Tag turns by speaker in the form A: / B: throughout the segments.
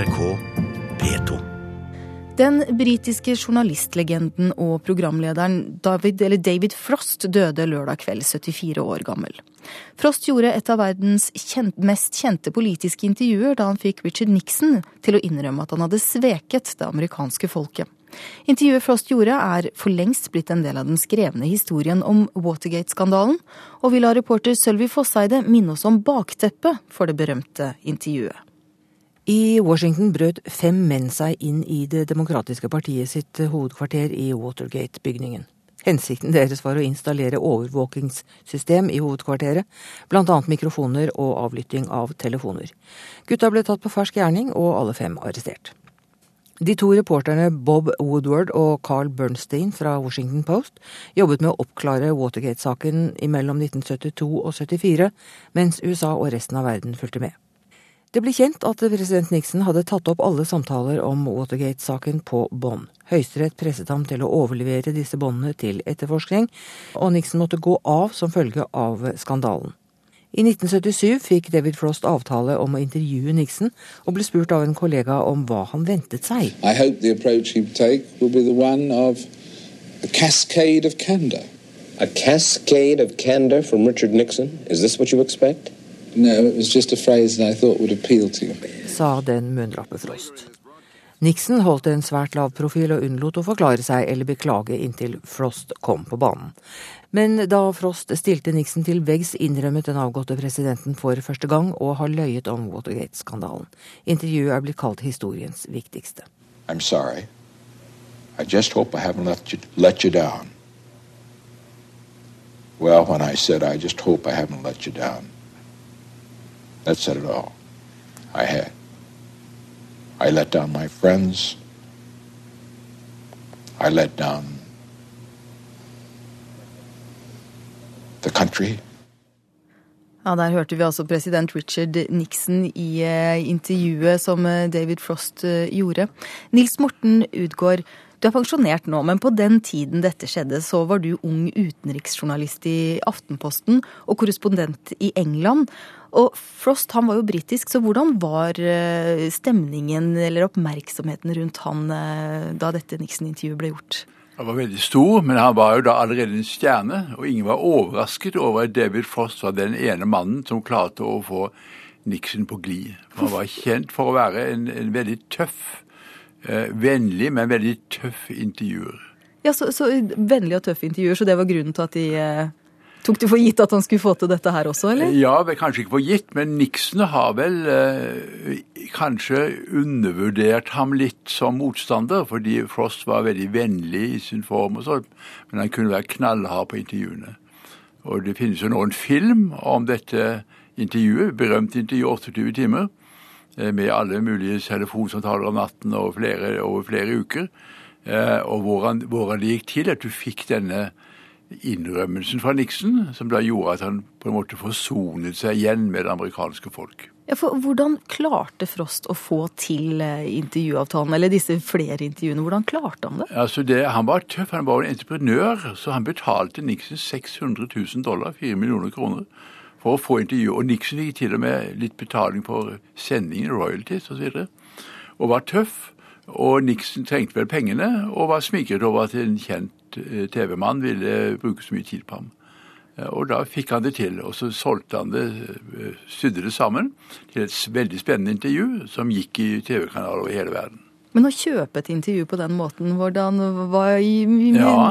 A: NRK P2.
B: Den britiske journalistlegenden og programlederen David, David, Frost døde lørdag kveld, 74 år gammel. Frost gjorde et av verdens kjent, mest kjente politiske intervjuer da han fikk Richard Nixon til å innrømme at han hadde sveket det amerikanske folket. Intervjuet Frost gjorde er for lengst blitt en del av den skrevne historien om Watergate-skandalen, og vi la reporter Sølvi Fosseide minne oss om bakteppet for det berømte intervjuet.
C: I Washington brøt fem menn seg inn i Det demokratiske partiet sitt hovedkvarter i Watergate-bygningen. Hensikten deres var å installere overvåkingssystem i hovedkvarteret, annet mikrofoner og avlytting av telefoner. Gutta ble tatt på fersk gjerning, og alle fem arrestert. De to reporterne Bob Woodward og Carl Bernstein fra Washington Post jobbet med å oppklare Watergate-saken mellom 1972 og 74, mens USA og resten av verden fulgte med. Det ble kjent at president Nixon hadde tatt opp alle samtaler om Watergate-saken på bånd. Høyesterett presset ham til å overlevere disse båndene til etterforskning, og Nixon måtte gå av som følge av skandalen. I 1977 fikk David Frost avtale om å intervjue Nixon, og ble spurt av en kollega om hva han ventet seg.
D: I hope the approach he would take will be the one of a cascade of candor.
E: A cascade of candor from Richard Nixon? Is this what you expect?
D: No, it was just a phrase that I thought would appeal to you.
C: Sa den munnlappe Frost. Nixon holdt en svært lav profil og unnlot å forklare seg eller beklage inntil Frost kom på banen. Men da Frost stilte Nixon til veggs, innrømmet den avgåtte presidenten for første gang å ha løyet om Watergate-skandalen. Intervjuet er blitt kalt historiens viktigste.
F: I'm sorry. I just hope I haven't let you, let you down. Well, when I said I just hope I haven't let you down, that said it all. I had. I let down my friends. I let down the country.
B: Ja, Der hørte vi altså president Richard Nixon i eh, intervjuet som eh, David Frost eh, gjorde. Nils Morten Udgård, du er pensjonert nå, men på den tiden dette skjedde, så var du ung utenriksjournalist i Aftenposten og korrespondent i England. Og Frost han var jo britisk, så hvordan var stemningen eller oppmerksomheten rundt han da dette Nixon-intervjuet ble gjort?
G: Han var veldig stor, men han var jo da allerede en stjerne, og ingen var overrasket over at David Frost var den ene mannen som klarte å få Nixon på glid. Han var kjent for å være en, en veldig tøff, eh, vennlig, men veldig tøff intervjuer.
B: Ja, så, så, vennlig og tøff intervjuer, så det var grunnen til at de eh, Tok du for gitt at han skulle få til dette her også, eller?
G: Ja, kanskje ikke for gitt, men Nixon har vel eh, kanskje undervurdert ham litt som motstander, fordi Frost var veldig vennlig i sin form og sånn, men han kunne være knallhard på intervjuene. Og det finnes jo nå en film om dette intervjuet, berømt intervju 28 timer, eh, med alle mulige telefonsamtaler om natten over flere, over flere uker, eh, og hvordan, hvordan det gikk til at du fikk denne innrømmelsen fra Nixon, som da gjorde at han på en måte forsonet seg igjen med det amerikanske folk.
B: Ja, for Hvordan klarte Frost å få til eh, intervjuavtalen, eller disse flere intervjuene? Hvordan klarte han det?
G: Altså det, Han var tøff, han var en entreprenør, så han betalte Nixon 600 000 dollar, 4 millioner kroner, for å få intervju. Og Nixon fikk til og med litt betaling for sendingen, royalties osv. Og, så og var tøff. Og Nixon trengte vel pengene, og var smigret over at en kjent Eh, TV-mann ville bruke så mye tid på ham. Eh, og da fikk han det til. Og så solgte han det, eh, sydde det sammen til et veldig spennende intervju som gikk i TV-kanaler over hele verden.
B: Men å kjøpe et intervju på den måten, hvordan, hva,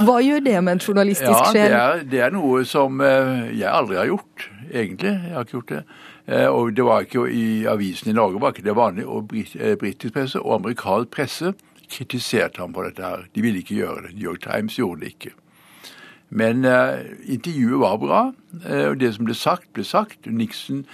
B: hva, gjør det med en journalistisk sjel?
G: Ja, det er, det er noe som jeg aldri har gjort, egentlig. Jeg har ikke gjort det. Og det var ikke i avisen i Norge var ikke det vanlig. Og britisk presse og amerikansk presse kritiserte ham for dette her. De ville ikke gjøre det. New York Times gjorde det ikke. Men uh, intervjuet var bra. Og det som ble sagt, ble sagt. Nixon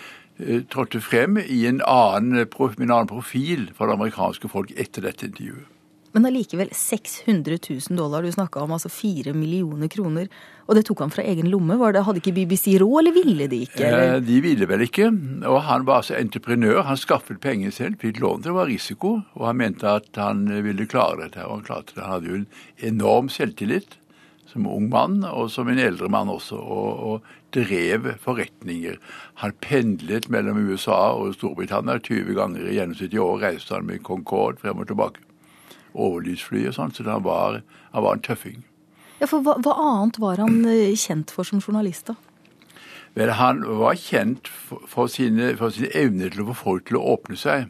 G: trådte frem i en annen, en annen profil for det amerikanske folk etter dette intervjuet.
B: Men allikevel 600 000 dollar, du snakka om altså 4 millioner kroner. Og det tok han fra egen lomme? Var det, hadde ikke BBC råd, eller ville de ikke?
G: Eller? De ville vel ikke. Og han var altså entreprenør. Han skaffet penger selv, fikk lån til det var risiko. Og han mente at han ville klare dette. Og han klarte det. Han hadde jo en enorm selvtillit. som ung mann, og som en eldre mann også, og, og drev forretninger. Han pendlet mellom USA og Storbritannia 20 ganger i gjennomsnitt i år. Reiste han med Concorde frem og tilbake. Overlysfly og sånn, så han var, han var en tøffing.
B: Ja, for hva, hva, annet var han eh, kjent for som journalist, da?
G: Vel, han var kjent for, for, sine, for sine evner til å få folk til å åpne seg.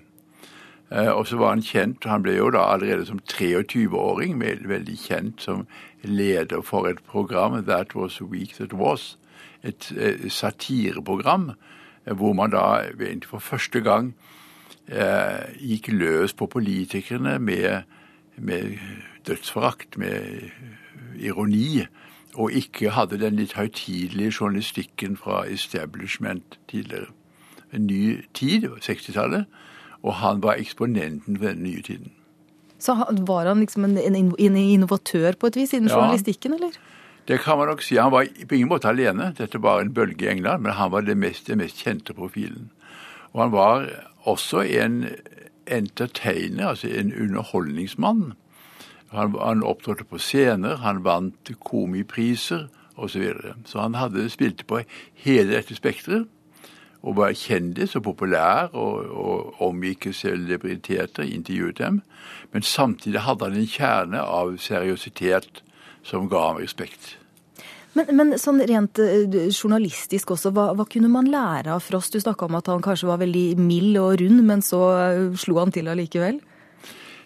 G: Eh, og så var han kjent, han ble jo da allerede som 23-åring veldig kjent som leder for et program, That Was Week That Was, et eh, satireprogram hvor man da egentlig for første gang eh, gikk løs på politikerne med, med dødsforakt, med ironi, og ikke hadde den litt høytidelige journalistikken fra establishment tidligere. En ny tid, 60-tallet, og han var eksponenten for den nye tiden.
B: Så var han liksom en, en innovatør på et vis innen ja, journalistikken, eller?
G: Det kan man nok si. Han var på ingen måte alene. Dette var en bølge i England, men han var den mest, mest kjente profilen. Og han var også en entertainer, altså en underholdningsmann. Han, han opptrådte på scener, han vant komipriser osv. Så, videre. så han hadde spilt på hele dette spekteret. Og var kjendis og populær og, og omgikk celebriteter, intervjuet dem. Men samtidig hadde han en kjerne av seriøsitet som ga ham respekt.
B: Men, men, sånn rent eh, journalistisk også, hva, hva, kunne man lære av Frost? Du snakka om at han kanskje var veldig mild og rund, men så eh, slo han til allikevel?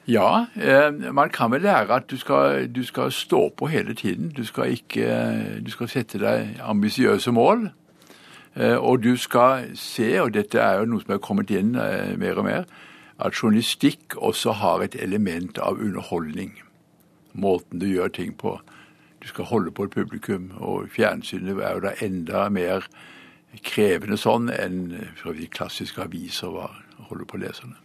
G: Ja, eh, man kan vel lære at du skal, du skal, stå på hele tiden. Du skal, ikke, du skal sette deg ambisiøse mål. Og du skal se, og dette er jo noe som er kommet inn mer og mer, at journalistikk også har et element av underholdning. Måten du gjør ting på. Du skal holde på et publikum, og fjernsynet er jo da enda mer krevende sånn enn de klassiske aviser var å holde på leserne.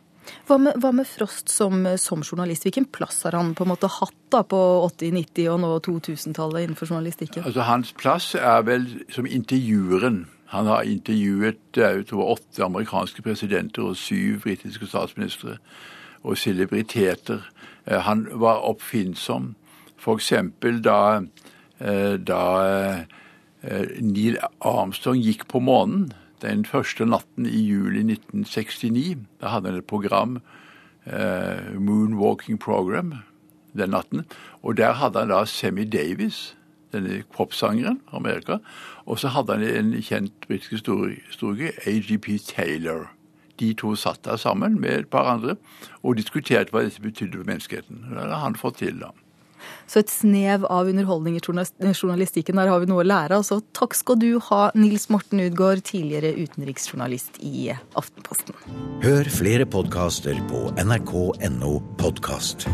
B: Hva med, hva med Frost som, som, journalist? Hvilken plass har han på en måte hatt da på 80-, 90- og nå 2000-tallet innenfor journalistikken?
G: Altså Hans plass er vel som intervjueren. Han har intervjuet utover åtte amerikanske presidenter og syv britiske statsministre og celebriteter. Eh, han var oppfinnsom. F.eks. da, eh, da eh, Neil Armstrong gikk på månen den første natten i juli 1969. Da hadde han et program, eh, Moonwalking Program, den natten. Og der hadde han da Semi Davis, denne popsangeren fra Amerika. Og så hadde han en kjent britisk historiker, AGP Taylor. De to satt der sammen med et par andre og diskuterte hva dette betydde for menneskeheten. Det hadde han fått til, da.
B: Så et snev av underholdning i journalistikken, der har vi noe å lære. Altså, takk skal du ha, Nils Morten Udgaard, tidligere utenriksjournalist i Aftenposten.
A: Hør flere podkaster på nrk.no podkast.